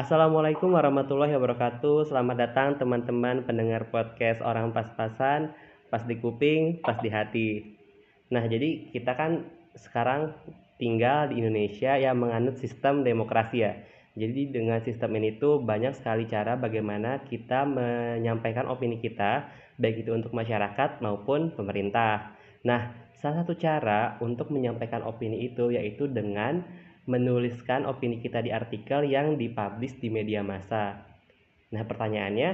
Assalamualaikum warahmatullahi wabarakatuh. Selamat datang teman-teman pendengar podcast Orang Pas-Pasan, pas di kuping, pas di hati. Nah, jadi kita kan sekarang tinggal di Indonesia yang menganut sistem demokrasi ya. Jadi dengan sistem ini tuh banyak sekali cara bagaimana kita menyampaikan opini kita, baik itu untuk masyarakat maupun pemerintah. Nah, salah satu cara untuk menyampaikan opini itu yaitu dengan menuliskan opini kita di artikel yang dipublish di media massa. Nah, pertanyaannya,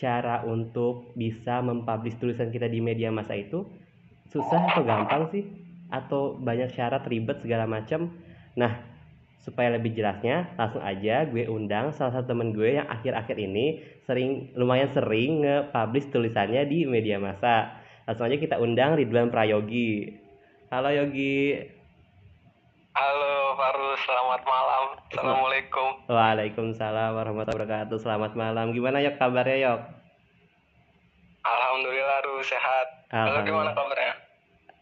cara untuk bisa mempublish tulisan kita di media massa itu susah atau gampang sih? Atau banyak syarat ribet segala macam? Nah, supaya lebih jelasnya langsung aja gue undang salah satu temen gue yang akhir-akhir ini sering lumayan sering nge-publish tulisannya di media massa langsung aja kita undang Ridwan Prayogi halo Yogi halo Faru selamat malam. Assalamualaikum. Waalaikumsalam warahmatullahi wabarakatuh. Selamat malam. Gimana Yok kabarnya Yok? Alhamdulillah Ru sehat. Halo gimana kabarnya?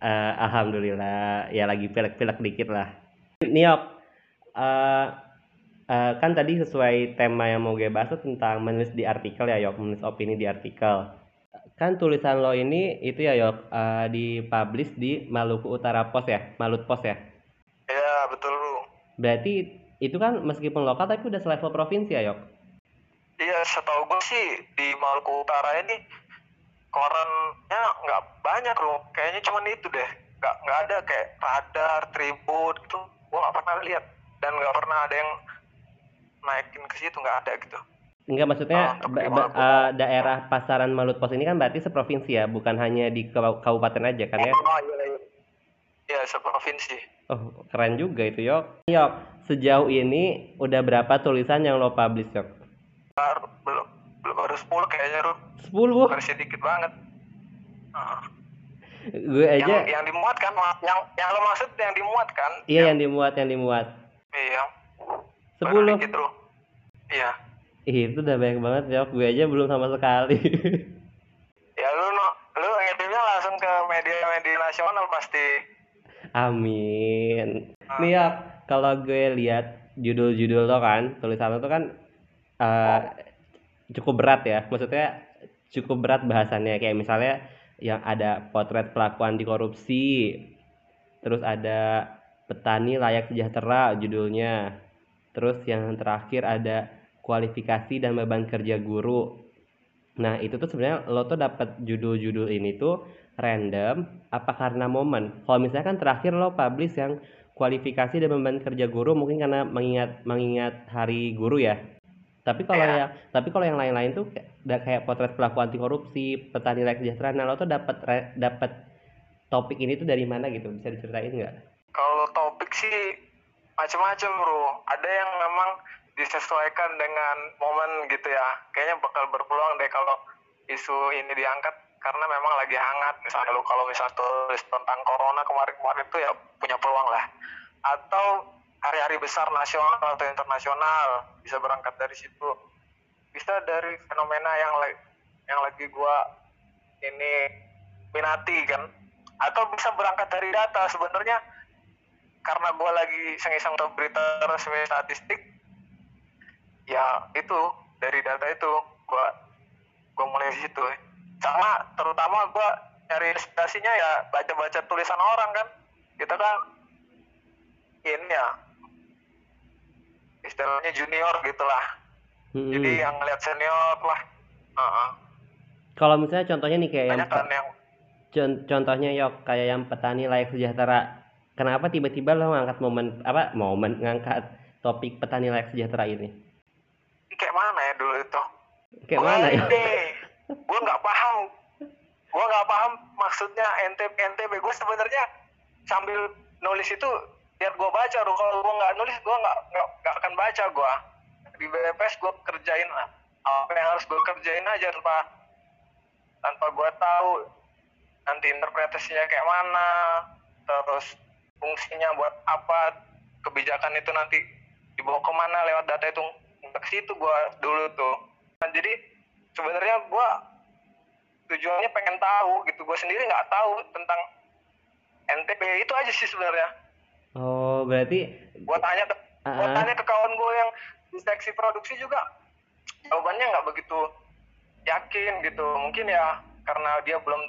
Uh, Alhamdulillah. Ya lagi pilek-pilek dikit lah. Yok uh, uh, kan tadi sesuai tema yang mau gue bahas tentang menulis di artikel ya Yok, menulis opini di artikel. Kan tulisan lo ini itu ya Yok, uh, dipublish di Maluku Utara Pos ya, Malut Pos ya? Iya, betul lu. Berarti itu kan meskipun lokal tapi udah selevel provinsi ya Yok? Iya, setahu gue sih di Maluku Utara ini korannya nggak banyak loh. Kayaknya cuma itu deh. Nggak, nggak ada kayak radar, tribut gitu. Gue nggak pernah lihat dan nggak pernah ada yang naikin ke situ nggak ada gitu Enggak maksudnya oh, uh, daerah pasaran Malut Pos ini kan berarti seprovinsi ya, bukan hanya di kabupaten aja kan ya? Oh iya iya. Iya seprovinsi. Oh keren juga itu Yok. Yok sejauh ini udah berapa tulisan yang lo publish Yok? Baru, belum belum baru sepuluh kayaknya Ru. Sepuluh? Masih sedikit banget. Uh. Gue aja. Yang, yang dimuat kan, yang yang lo maksud yang dimuat kan? Iya yang, yang dimuat yang dimuat. Iya. Sepuluh. Gitu Iya. Ih, itu udah banyak banget ya. Gue aja belum sama sekali. ya lu no, lu ngeditnya langsung ke media-media nasional pasti. Amin. Hmm. Nih ya, kalau gue lihat judul-judul lo kan, tulisan lo tuh kan uh, cukup berat ya. Maksudnya cukup berat bahasannya kayak misalnya yang ada potret pelaku anti korupsi, terus ada petani layak sejahtera judulnya terus yang terakhir ada kualifikasi dan beban kerja guru nah itu tuh sebenarnya lo tuh dapat judul-judul ini tuh random apa karena momen? Kalau misalnya kan terakhir lo publish yang kualifikasi dan beban kerja guru mungkin karena mengingat mengingat hari guru ya. Tapi kalau ya. yang tapi kalau yang lain-lain tuh kayak, kayak potret pelaku anti korupsi petani layak sejahtera nah lo tuh dapat dapat topik ini tuh dari mana gitu? Bisa diceritain nggak? Kalau topik sih macam-macam bro. Ada yang memang disesuaikan dengan momen gitu ya. Kayaknya bakal berpeluang deh kalau isu ini diangkat karena memang lagi hangat. Misalnya lo kalau misalnya tulis tentang corona kemarin-kemarin itu ya punya peluang lah. Atau hari-hari besar nasional atau internasional bisa berangkat dari situ. Bisa dari fenomena yang yang lagi gua ini minati kan. Atau bisa berangkat dari data sebenarnya. Karena gue lagi iseng-iseng berita resmi statistik ya itu dari data itu gue gue mulai di situ sama terutama gue nyari inspirasinya ya baca-baca tulisan orang kan. Kita kan. Ini ya. Istilahnya junior gitulah. Hmm. jadi yang ngeliat senior lah. Uh -uh. kalau misalnya contohnya nih kayak yang, kan yang contohnya yok kayak yang petani layak sejahtera. Kenapa tiba-tiba lo ngangkat momen apa momen ngangkat topik petani layak sejahtera ini? Kayak mana ya dulu itu? Kayak gua mana ya gue nggak paham. Gue nggak paham maksudnya NTB NTB gue sebenarnya sambil nulis itu biar gue baca loh kalau gue nggak nulis gue nggak nggak akan baca gue di BPS gue kerjain apa yang harus gue kerjain aja tanpa tanpa gue tahu nanti interpretasinya kayak mana terus fungsinya buat apa kebijakan itu nanti dibawa ke mana lewat data itu. Ke situ gue dulu tuh. Nah, jadi sebenarnya gue tujuannya pengen tahu gitu. Gue sendiri nggak tahu tentang NTB itu aja sih sebenarnya. Oh berarti gue tanya ke uh -huh. gue tanya ke kawan gue yang di seksi produksi juga. Jawabannya nggak begitu yakin gitu. Mungkin ya karena dia belum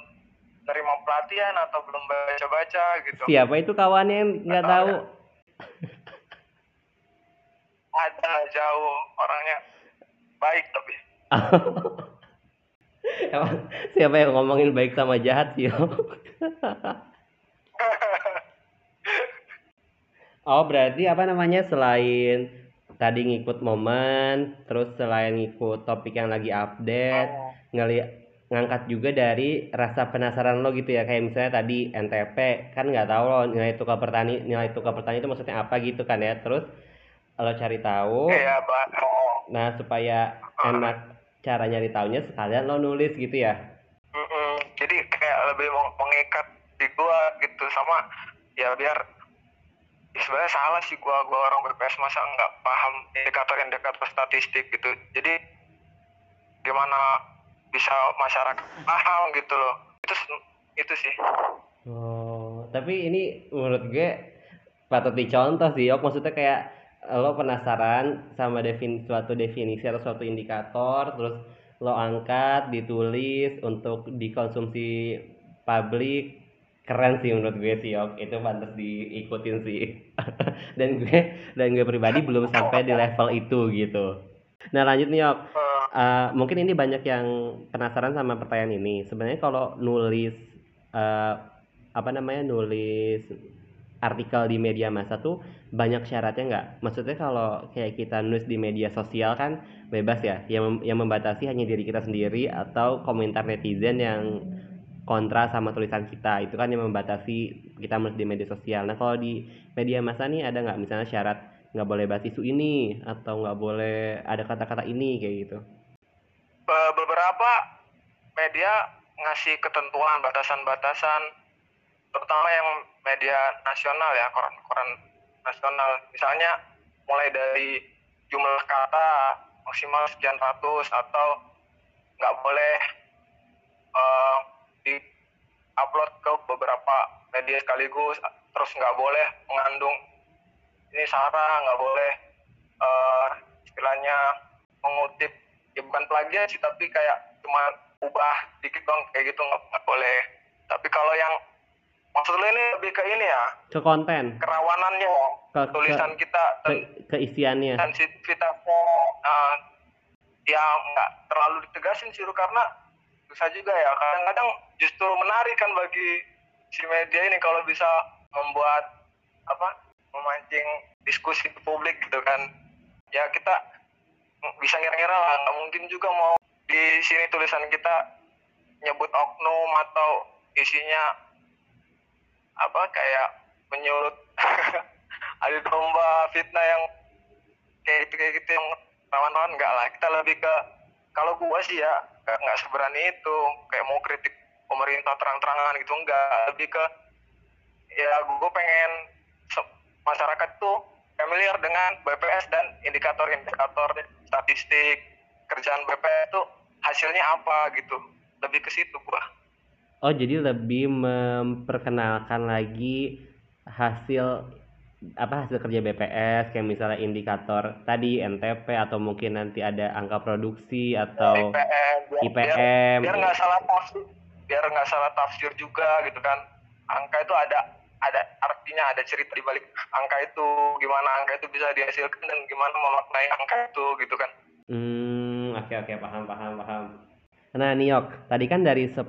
terima pelatihan atau belum baca-baca gitu. Siapa itu kawannya yang nggak tahu tahu? ada jauh orangnya. Baik tapi Emang siapa yang ngomongin baik sama jahat sih? Oh, berarti apa namanya? Selain tadi ngikut momen, terus selain ngikut topik yang lagi update, Oh, ngeliat ngangkat juga dari rasa penasaran lo gitu ya. Kayak misalnya tadi NTP kan nggak tahu lo nilai tukar petani nilai tukar petani itu maksudnya apa gitu kan ya. Terus lo cari tahu. Iya nah supaya enak cara nyari taunya sekalian lo nulis gitu ya mm-mm. jadi kayak lebih meng- mengikat di gua gitu sama ya biar ya sebenarnya salah sih gua gua orang BPS masa nggak paham indikator-indikator statistik gitu jadi gimana bisa masyarakat paham gitu loh itu itu sih Oh, tapi ini menurut gue patut dicontoh sih, Yok. Maksudnya kayak lo penasaran sama defin suatu definisi atau suatu indikator, terus lo angkat, ditulis untuk dikonsumsi publik. Keren sih menurut gue sih, Yok. Itu pantas diikutin sih. Dan gue dan gue pribadi belum sampai di level itu gitu. Nah, lanjut nih, Yok. Eh, mungkin ini banyak yang penasaran sama pertanyaan ini. Sebenarnya kalau nulis eh, apa namanya nulis artikel di media massa tuh banyak syaratnya nggak? Maksudnya kalau kayak kita nulis di media sosial kan bebas ya, yang yang membatasi hanya diri kita sendiri atau komentar netizen yang kontra sama tulisan kita itu kan yang membatasi kita menulis di media sosial. Nah kalau di media massa nih ada nggak misalnya syarat nggak boleh bahas isu ini atau nggak boleh ada kata-kata ini kayak gitu? be- beberapa media ngasih ketentuan batasan-batasan terutama yang media nasional ya koran-koran nasional. Misalnya mulai dari jumlah kata maksimal sekian ratus atau nggak boleh eh, di upload ke beberapa media sekaligus terus nggak boleh mengandung ini sara nggak boleh eh, istilahnya mengutip ya bukan plagiat sih tapi kayak cuma ubah dikit dong kayak gitu nggak boleh. Tapi kalau yang maksud lo ini lebih ke ini ya? Ke konten, kerawanannya ke, tulisan ke, kita ke keisiannya. sensitivitasnya uh, ya nggak terlalu ditegasin sih karena susah juga ya. Kadang-kadang justru menarik kan bagi si media ini kalau bisa membuat apa memancing diskusi di publik gitu kan. Ya kita bisa ngira-ngira lah nggak mungkin juga mau di sini tulisan kita nyebut oknum atau isinya apa kayak menyulut adu domba fitnah yang kayak gitu kayak gitu yang rawan-rawan enggak lah. Kita lebih ke kalau gua sih ya nggak seberani itu kayak mau kritik pemerintah terang-terangan gitu enggak. Lebih ke ya gua pengen masyarakat tuh familiar dengan BPS dan indikator-indikator statistik kerjaan BPS itu hasilnya apa gitu. Lebih ke situ gua Oh, jadi lebih memperkenalkan lagi hasil apa hasil kerja BPS kayak misalnya indikator tadi NTP atau mungkin nanti ada angka produksi atau IPM biar- IPM. biar nggak salah tafsir biar nggak salah tafsir juga gitu kan angka itu ada ada artinya ada cerita di balik angka itu gimana angka itu bisa dihasilkan dan gimana memaknai angka itu gitu kan Hmm, oke oke paham paham paham. Nah, Niok, tadi kan dari 10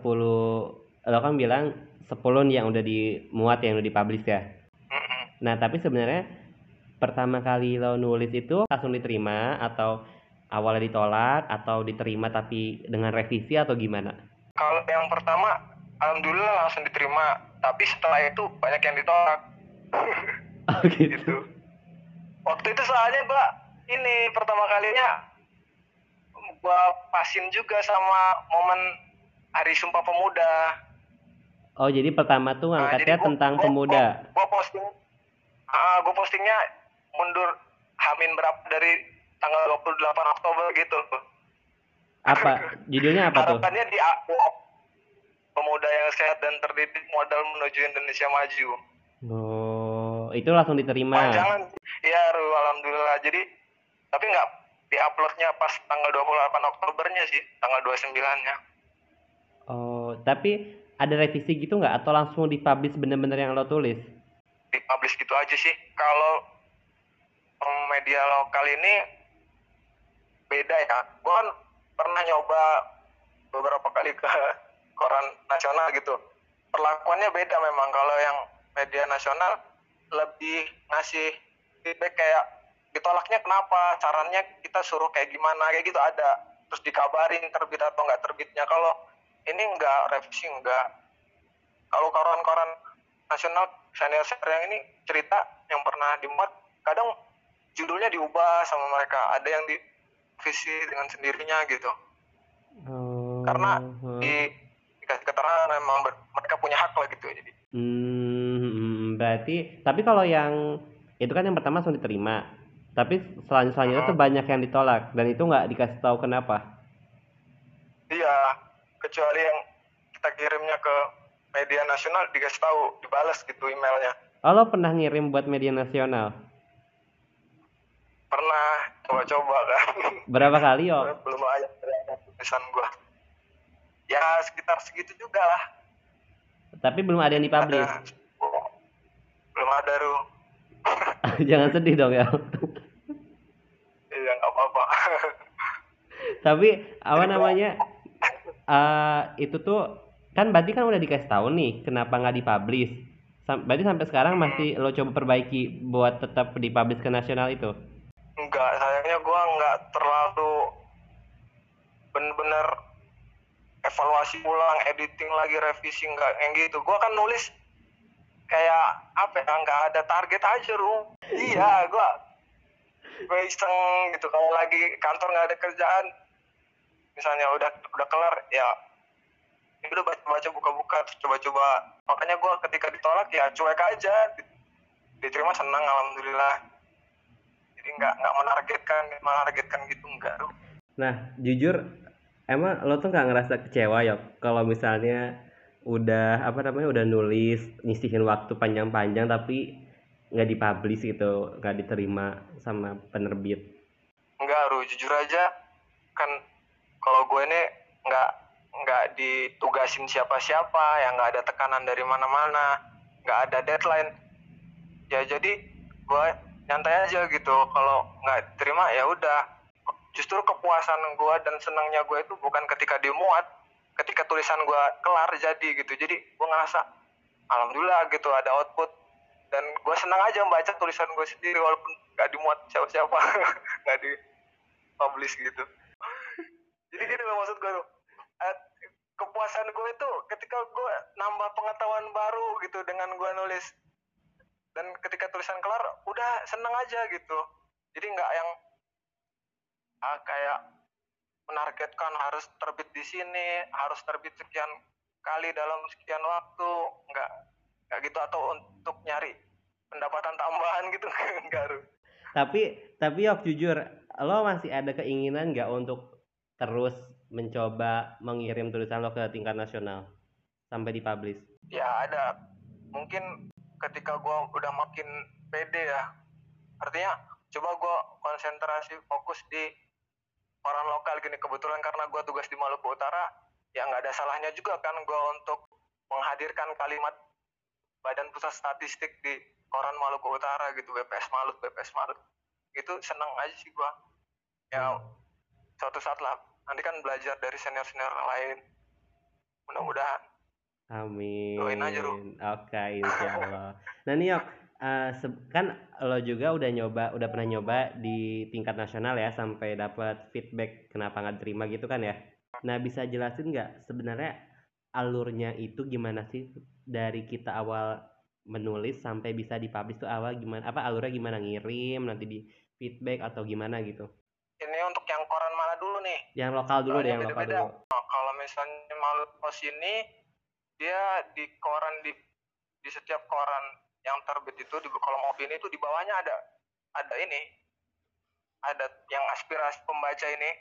lo kan bilang 10 nih yang udah dimuat yang udah dipublish ya. Nah, tapi sebenarnya pertama kali lo nulis itu langsung diterima atau awalnya ditolak atau diterima tapi dengan revisi atau gimana? kalau yang pertama alhamdulillah langsung diterima tapi setelah itu banyak yang ditolak Oh gitu. gitu waktu itu soalnya mbak ini pertama kalinya gua pasin juga sama momen hari sumpah pemuda Oh, jadi pertama tuh Nah, ngangkatnya jadi gua- tentang gua- pemuda. Gua, gua posting, ah, gua postingnya mundur Hamin berapa dari tanggal 28 Oktober gitu. Apa? Judulnya apa tuh? Harapannya di aku pemuda yang sehat dan terdidik modal menuju Indonesia maju. Oh, itu langsung diterima. Panjangan, ya Ru, alhamdulillah. Jadi tapi nggak diuploadnya pas tanggal 28 Oktobernya sih tanggal 29 nya oh tapi ada revisi gitu nggak? Atau langsung dipublish bener-bener yang lo tulis? Dipublish gitu aja sih. Kalau media lokal ini beda ya. Gue kan pernah nyoba beberapa kali ke koran nasional gitu. Perlakuannya beda memang. Kalau yang media nasional lebih ngasih feedback kayak ditolaknya kenapa? Caranya kita suruh kayak gimana? Kayak gitu ada. Terus dikabarin terbit atau nggak terbitnya. Kalau ini nggak revisi nggak. Kalau koran-koran nasional senior senior yang ini cerita yang pernah dimuat kadang judulnya diubah sama mereka. Ada yang di visi dengan sendirinya gitu. Oh, karena di dikasih keterangan memang mereka punya hak lah gitu jadi. Hmm, berarti tapi kalau yang itu kan yang pertama langsung diterima tapi selanjutnya selanjutnya hmm. tuh banyak yang ditolak dan itu nggak dikasih tahu kenapa. Iya kecuali yang kita kirimnya ke media nasional dikasih tahu dibalas gitu emailnya. Oh lo pernah ngirim buat media nasional? Pernah coba-coba kan. Berapa kali yo belum aja tulisan gua. Ya sekitar segitu juga lah. Tapi belum ada yang dipublish. Ada. belum ada ru. Jangan sedih dong ya apa-apa. Tapi apa namanya? Uh, itu tuh kan berarti kan udah dikasih tahu nih kenapa nggak dipublish. Sam berarti sampai sekarang hmm. masih lo coba perbaiki buat tetap dipublish ke nasional itu? Enggak sayangnya gua nggak terlalu bener-bener evaluasi ulang editing lagi revisi nggak yang gitu. Gue kan nulis kayak apa ya nggak ada target aja ru. Iya gue gue iseng gitu kalau lagi kantor nggak ada kerjaan misalnya udah udah kelar ya udah baca baca buka buka coba-coba. Makanya gue ketika ditolak ya cuek aja diterima senang alhamdulillah. Jadi nggak nggak menargetkan menargetkan gitu enggak nah jujur emang lo tuh nggak ngerasa kecewa ya? Kalau misalnya udah apa namanya udah nulis nyisihin waktu panjang-panjang tapi nggak dipublish gitu nggak diterima sama penerbit? Nggak Ru. Jujur aja kan kalau gue ini nggak nggak ditugasin siapa-siapa yang nggak ada tekanan dari mana-mana nggak ada deadline. Ya jadi gue nyantai aja gitu. Kalau nggak terima ya udah. Justru kepuasan gue dan senangnya gue itu bukan ketika dimuat ketika tulisan gue kelar jadi gitu. Jadi gue ngerasa alhamdulillah gitu ada output dan gue senang aja membaca tulisan gue sendiri walaupun gak dimuat siapa-siapa gak di publish gitu. Jadi gitu loh maksud gue tuh. Eh, kepuasan gue itu ketika gue nambah pengetahuan baru gitu dengan gue nulis. Dan ketika tulisan kelar udah seneng aja gitu. Jadi nggak yang uh, kayak menargetkan harus terbit di sini, harus terbit sekian kali dalam sekian waktu, enggak enggak gitu atau untuk nyari pendapatan tambahan gitu enggak Tapi tapi yok jujur, lo masih ada keinginan nggak untuk terus mencoba mengirim tulisan lo ke tingkat nasional sampai dipublish? Ya ada. Mungkin ketika gue udah makin pede ya, artinya coba gue konsentrasi fokus di orang lokal gini kebetulan karena gue tugas di Maluku Utara ya nggak ada salahnya juga kan gue untuk menghadirkan kalimat Badan Pusat Statistik di koran Maluku Utara gitu BPS Malut BPS Malut. Itu seneng aja sih gue ya suatu saat lah. Nanti kan belajar dari senior senior lain. Mudah-mudahan. Amin. Doain aja, Oke, okay, insya Allah. nah, nih, uh, kan lo juga udah nyoba udah pernah nyoba di tingkat nasional ya sampai dapat feedback kenapa nggak terima gitu kan ya? Nah bisa jelasin nggak sebenarnya alurnya itu gimana sih dari kita awal menulis sampai bisa dipublish tuh awal gimana apa alurnya gimana ngirim nanti di feedback atau gimana gitu. Ini untuk yang koran mana dulu nih? Yang lokal dulu deh yang lokal dulu. Nah, kalau misalnya malu pos ini dia di koran di di setiap koran yang terbit itu di kolom opini itu di bawahnya ada ada ini. Ada yang aspirasi pembaca ini.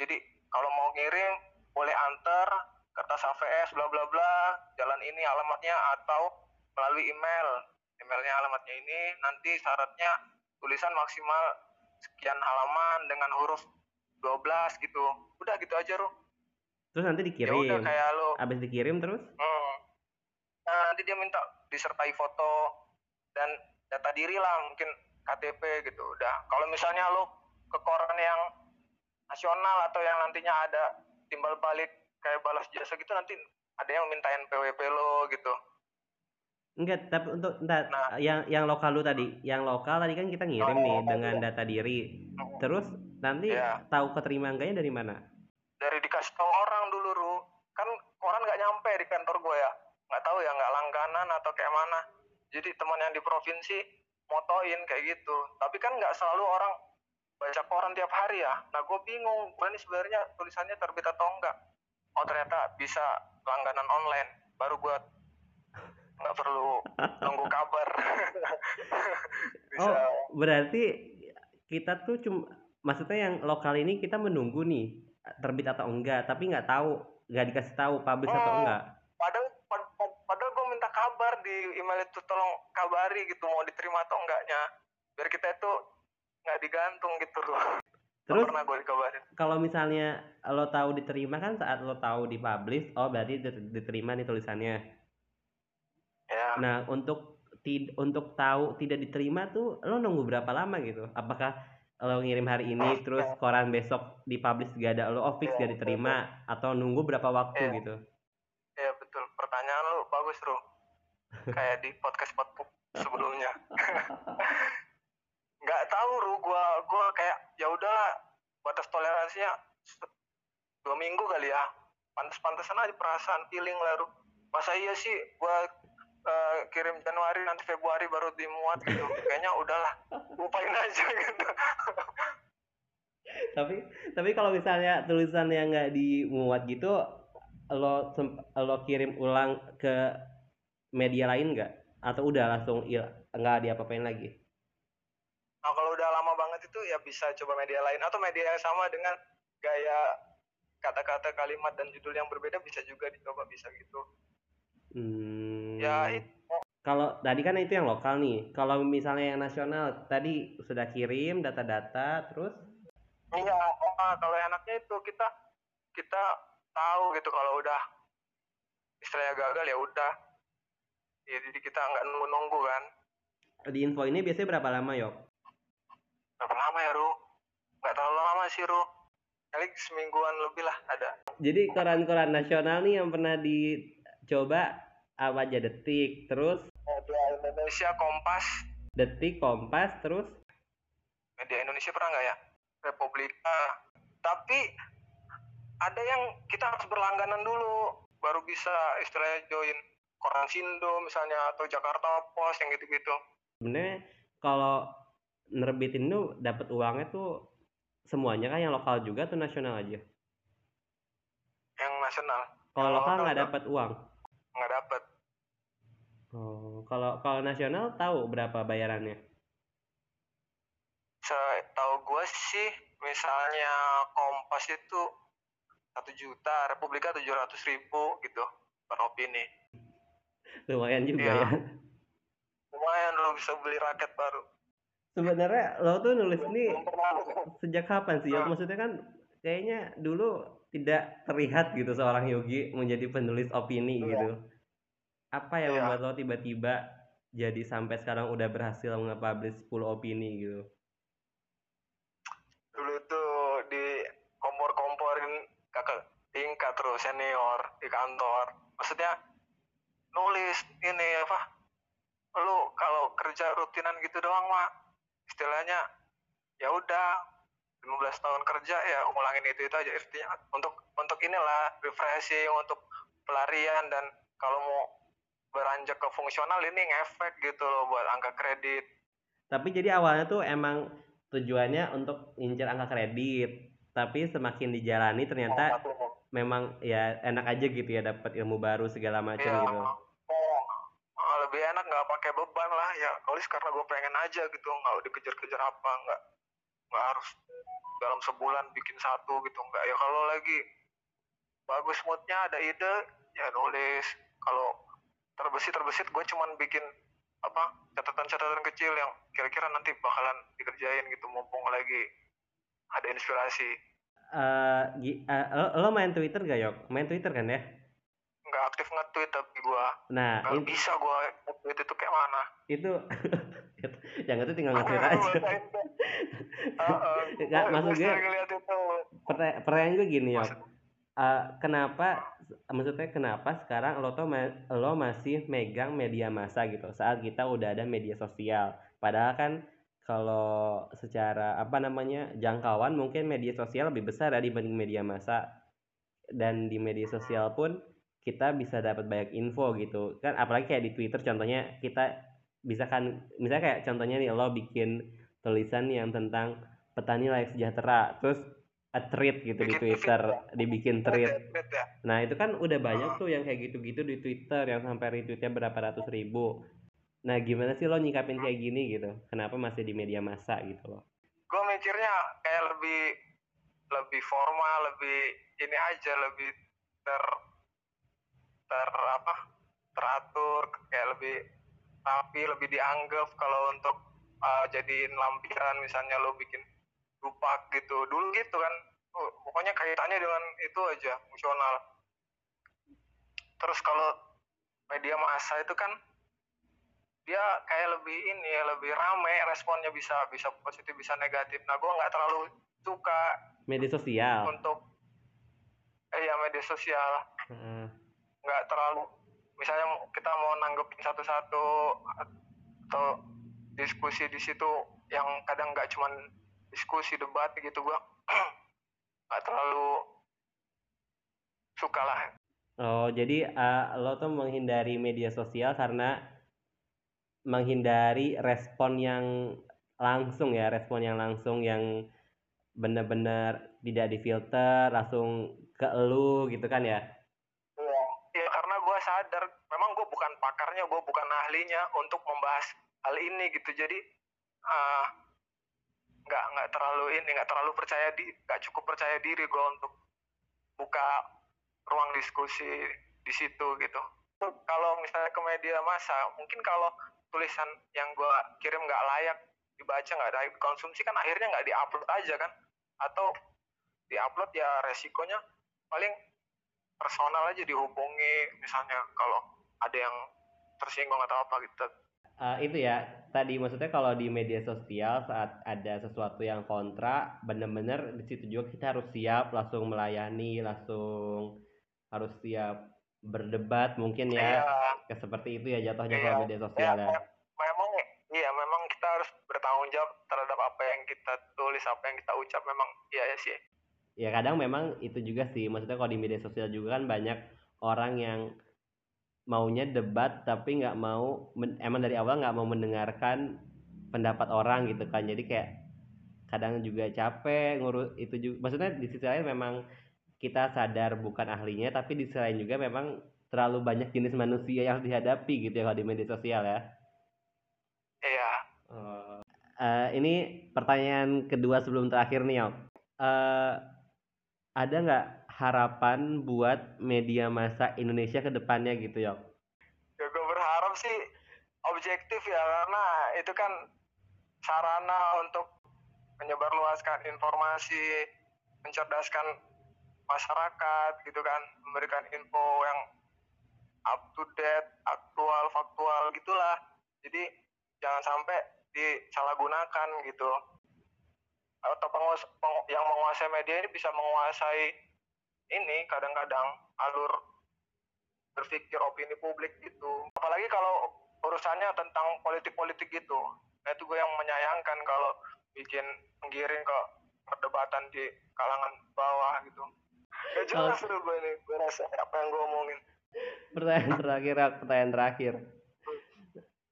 Jadi kalau mau ngirim boleh antar kertas AVS bla bla bla jalan ini alamatnya atau melalui email. Emailnya alamatnya ini nanti syaratnya tulisan maksimal sekian halaman dengan huruf 12 gitu. Udah gitu aja Ruh terus nanti ya dikirim. udah kayak lo abis dikirim terus? Hmm. nah, nanti dia minta disertai foto dan data diri lah mungkin KTP gitu udah. Kalau misalnya lo ke koran yang nasional atau yang nantinya ada timbal balik kayak balas jasa gitu nanti ada yang mintain PWP lo gitu Enggak, tapi untuk entar, Nah. yang yang lokal lu tadi, yang lokal tadi kan kita ngirim Oh, nih lokal dengan juga. data diri. Terus nanti Iya. tahu keterima enggaknya dari mana? dari dikasih tahu orang dulu Ru kan koran nggak nyampe di kantor gue ya nggak tahu ya nggak langganan atau kayak mana jadi teman yang di provinsi motoin kayak gitu tapi kan nggak selalu orang baca koran tiap hari ya nah gue bingung gue ini sebenarnya tulisannya terbit atau enggak oh ternyata bisa langganan online baru gue nggak perlu nunggu kabar bisa Oh, berarti kita tuh cuma maksudnya yang lokal ini kita menunggu nih terbit atau enggak, tapi nggak tahu, nggak dikasih tahu publish atau Oh. enggak. padahal pad- pad- padahal gue minta kabar di email itu tolong kabari gitu mau diterima atau enggaknya biar kita itu nggak digantung gitu loh Terus pernah gue dikabarin kalau misalnya lo tahu diterima kan saat lo tahu dipublish, oh berarti dit- diterima nih tulisannya. ya Nah, untuk tid untuk tahu tidak diterima tuh lo nunggu berapa lama gitu? Apakah lo ngirim hari ini terus koran besok dipublish gak ada lo oh fix gak diterima atau nunggu berapa waktu Iya. gitu? ya betul pertanyaan lu bagus bro kayak di podcast podcast sebelumnya nggak tahu ru gue gue kayak ya udahlah batas toleransinya dua minggu kali ya pantas-pantasan aja perasaan feeling lah ru masa iya sih gue eh, kirim Januari nanti Februari baru dimuat gitu kayaknya udahlah lupain aja gitu Tapi tapi kalau misalnya tulisan yang nggak dimuat gitu lo lo kirim ulang ke media lain nggak? Atau udah langsung il nggak diapa-apain lagi? Nah kalau udah lama banget itu ya bisa coba media lain atau media yang sama dengan gaya kata-kata kalimat dan judul yang berbeda bisa juga dicoba bisa gitu. Hmm. Ya itu Kalau tadi kan itu yang lokal nih. Kalau misalnya yang nasional tadi sudah kirim data-data terus iya oh, kalau enaknya itu kita kita tahu gitu kalau udah istilahnya gagal ya udah. Ya, jadi kita nggak nunggu-nunggu kan. di info ini biasanya berapa lama yok? Berapa lama ya Ru? Nggak terlalu lama sih Ru. Kali semingguan lebih lah ada. Jadi koran-koran nasional nih yang pernah dicoba apa aja detik terus Media Indonesia Kompas. detik kompas terus Media Indonesia pernah nggak ya? Republika. Tapi ada yang kita harus berlangganan dulu baru bisa istilahnya join koran Sindo misalnya atau Jakarta Post yang gitu-gitu. sebenarnya kalau nerbitin tuh dapat uangnya tuh semuanya kan yang lokal juga tuh nasional aja. Yang nasional Kalau lokal nggak dapat uang. nggak dapat. Oh, kalau kalau nasional tahu berapa bayarannya? Setahu gue sih misalnya Kompas itu satu juta, Republika tujuh ratus ribu gitu per opini. Lumayan juga Iya. ya. Lumayan lo bisa beli raket baru. Sebenarnya lo tuh nulis ini sejak kapan sih? Ya, Ah. maksudnya kan kayaknya dulu tidak terlihat gitu seorang Yogi menjadi penulis opini Iya. gitu. Apa yang Iya. membuat lo tiba-tiba jadi sampai sekarang udah berhasil nge-publish 10 opini gitu? dulu tuh di kompor-komporin kakak tingkat terus senior di kantor maksudnya nulis ini apa lu kalau kerja rutinan gitu doang mah istilahnya ya udah 15 tahun kerja ya ulangin itu itu aja artinya untuk untuk inilah refreshing untuk pelarian dan kalau mau beranjak ke fungsional ini ngefek gitu loh buat angka kredit Tapi jadi awalnya tuh emang tujuannya untuk ngincer angka kredit. Tapi semakin dijalani ternyata memang ya enak aja gitu ya dapat ilmu baru segala macam Iya. gitu. Lebih enak nggak pakai beban lah. Ya. Nulis karena gue pengen aja gitu, nggak dikejar-kejar apa, nggak nggak harus dalam sebulan bikin satu gitu, nggak. Ya kalau lagi bagus moodnya ada ide ya nulis. Kalau terbesit terbesit gue cuman bikin apa catatan-catatan kecil yang kira-kira nanti bakalan dikerjain gitu mumpung lagi ada inspirasi. Eh, gi- eh, lo, lo main Twitter gak yok? Main Twitter kan ya? Nggak aktif nge-tweet tapi gua. Nah nggak in- bisa gua nge-tweet itu kayak mana? Itu yang itu tinggal nge-tweet aja. Nggak, maksud gue- pertanyaan gue gini Maksud- Eh, kenapa maksudnya kenapa sekarang lo tuh ma- lo masih megang media massa gitu saat kita udah ada media sosial? Padahal kan kalau secara apa namanya jangkauan mungkin media sosial lebih besar ya dibanding media massa. Dan di media sosial pun kita bisa dapat banyak info gitu kan apalagi kayak di Twitter contohnya kita bisa kan misalnya kayak contohnya nih lo bikin tulisan yang tentang petani layak sejahtera terus a tweet gitu di Twitter tweet dibikin Tweet ya Nah itu kan udah banyak tuh yang kayak gitu-gitu di Twitter yang sampai retweetnya berapa ratus ribu. Nah gimana sih lo nyikapin kayak gini gitu? Kenapa masih di media massa gitu loh? gue mikirnya kayak lebih lebih formal lebih ini aja lebih ter ter apa teratur kayak lebih rapi lebih dianggap kalau untuk uh, jadiin lampiran misalnya lo bikin dupak gitu dulu gitu kan Oh, pokoknya kaitannya dengan itu aja fungsional terus kalau media massa itu kan dia kayak lebih ini ya lebih rame responnya bisa bisa positif bisa negatif nah gue nggak terlalu suka Media sosial. untuk eh ya media sosial. Nggak terlalu misalnya kita mau nanggepin satu-satu atau diskusi di situ yang kadang nggak cuman diskusi debat gitu gua nggak terlalu suka lah Oh jadi eh, lo tuh menghindari media sosial karena menghindari respon yang langsung ya, respon yang langsung yang benar-benar tidak difilter langsung ke elu gitu kan ya? Sadar memang gue bukan pakarnya gue bukan ahlinya untuk membahas hal ini gitu. Jadi ah, nggak nggak terlalu ini nggak terlalu percaya di nggak cukup percaya diri gue untuk buka ruang diskusi di situ gitu. Kalau misalnya ke media massa mungkin kalau tulisan yang gue kirim nggak layak dibaca nggak layak dikonsumsi kan akhirnya nggak diupload aja kan. Atau diupload ya resikonya paling personal aja dihubungi. Misalnya kalau ada yang tersinggung atau apa gitu. Eh, itu ya. Tadi maksudnya kalau di media sosial saat ada sesuatu yang kontra bener-bener di situ juga kita harus siap langsung melayani langsung harus siap berdebat mungkin ya. Iya. Kayak seperti itu ya jatuhnya Iya. kalau media sosial ya. Me- memang iya memang kita harus bertanggung jawab terhadap apa yang kita tulis apa yang kita ucap. Memang iya ya sih ya kadang memang itu juga sih maksudnya kalau di media sosial juga kan banyak orang yang maunya debat tapi nggak mau emang dari awal nggak mau mendengarkan pendapat orang gitu kan jadi kayak kadang juga capek ngurus itu juga maksudnya di sisi lain memang kita sadar bukan ahlinya tapi di sisi lain juga memang terlalu banyak jenis manusia yang harus dihadapi gitu ya kalau di media sosial ya iya. Eh, ini pertanyaan kedua sebelum terakhir nih, Yok. Eh, ada nggak harapan buat media massa Indonesia ke depannya gitu, Yok? ya gue berharap sih objektif ya karena itu kan sarana untuk menyebarluaskan informasi mencerdaskan masyarakat gitu kan memberikan info yang up to date aktual faktual gitulah jadi jangan sampai disalahgunakan gitu atau penguas- peng- yang menguasai media ini bisa menguasai ini kadang-kadang alur berpikir opini publik gitu apalagi kalau urusannya tentang politik-politik gitu nah itu gue yang menyayangkan kalau bikin menggiring ke perdebatan di kalangan bawah gitu gak jelas Oh. gue ini gue rasa apa yang gue omongin Pertanyaan terakhir, pertanyaan terakhir.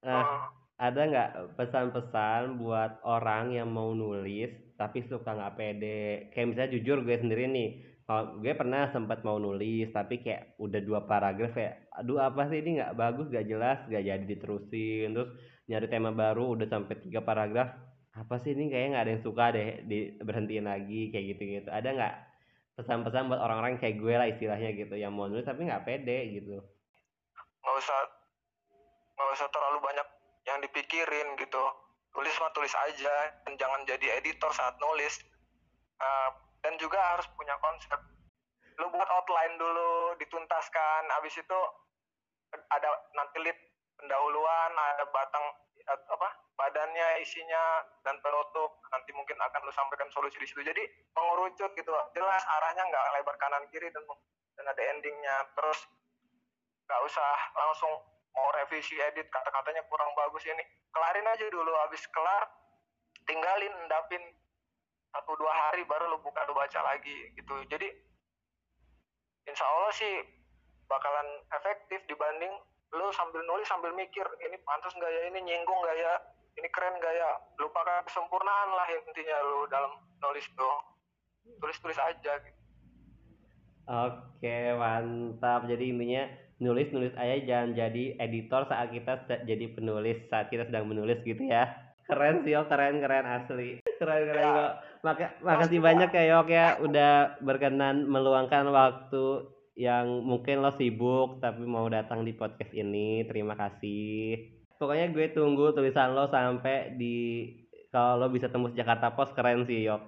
Nah, Oh. ada nggak pesan-pesan buat orang yang mau nulis tapi suka nggak pede? Kayak misalnya jujur gue sendiri nih, kalau gue pernah sempat mau nulis tapi kayak udah dua paragraf ya, aduh apa sih ini nggak bagus, nggak jelas, nggak jadi diterusin. Terus nyari tema baru udah sampai tiga paragraf, apa sih ini kayaknya nggak ada yang suka deh, di berhentiin lagi kayak gitu-gitu. Ada nggak pesan-pesan buat orang-orang kayak gue lah istilahnya gitu, yang mau nulis tapi nggak pede gitu? nggak usah nggak usah terlalu banyak ya dipikirin gitu tulis mah tulis aja dan jangan jadi editor saat nulis. Uh, dan juga harus punya konsep. Lu buat outline dulu dituntaskan. Habis itu ada nanti lead pendahuluan ada batang apa badannya isinya dan penutup. Nanti mungkin akan lu sampaikan solusi di situ. Jadi mengerucut gitu. Jelas arahnya nggak lebar kanan kiri dan dan ada endingnya. Terus nggak usah langsung mau revisi edit kata-katanya kurang bagus ini. Kelarin aja dulu habis kelar tinggalin endapin. Satu dua hari baru lu buka lu baca lagi gitu. Jadi insya Allah sih bakalan efektif dibanding lu sambil nulis sambil mikir ini pantas nggak ya ini nyinggung nggak ya ini keren nggak ya. Lupakan kesempurnaan lah intinya lu dalam nulis tuh. Tulis tulis aja gitu. Oke mantap. Jadi intinya nulis nulis aja jangan jadi editor saat kita jadi penulis saat kita sedang menulis gitu ya. Keren sih oh keren keren asli. Keren keren ya. kok Maka, makasih banyak ya Yok ya. Udah berkenan meluangkan waktu yang mungkin lo sibuk tapi mau datang di podcast ini. Terima kasih. Pokoknya gue tunggu tulisan lo sampai di kalau lo bisa tembus Jakarta Post keren sih Yok.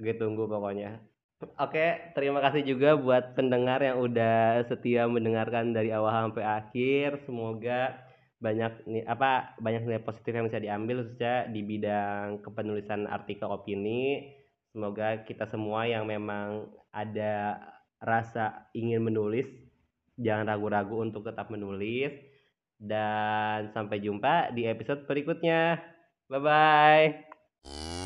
Gue tunggu pokoknya Oke, terima kasih juga buat pendengar yang udah setia mendengarkan dari awal sampai akhir. Semoga banyak nih apa banyak nilai positif yang bisa diambil khususnya di bidang kepenulisan artikel opini. Semoga kita semua yang memang ada rasa ingin menulis, jangan ragu-ragu untuk tetap menulis. Dan sampai jumpa di episode berikutnya. Bye bye.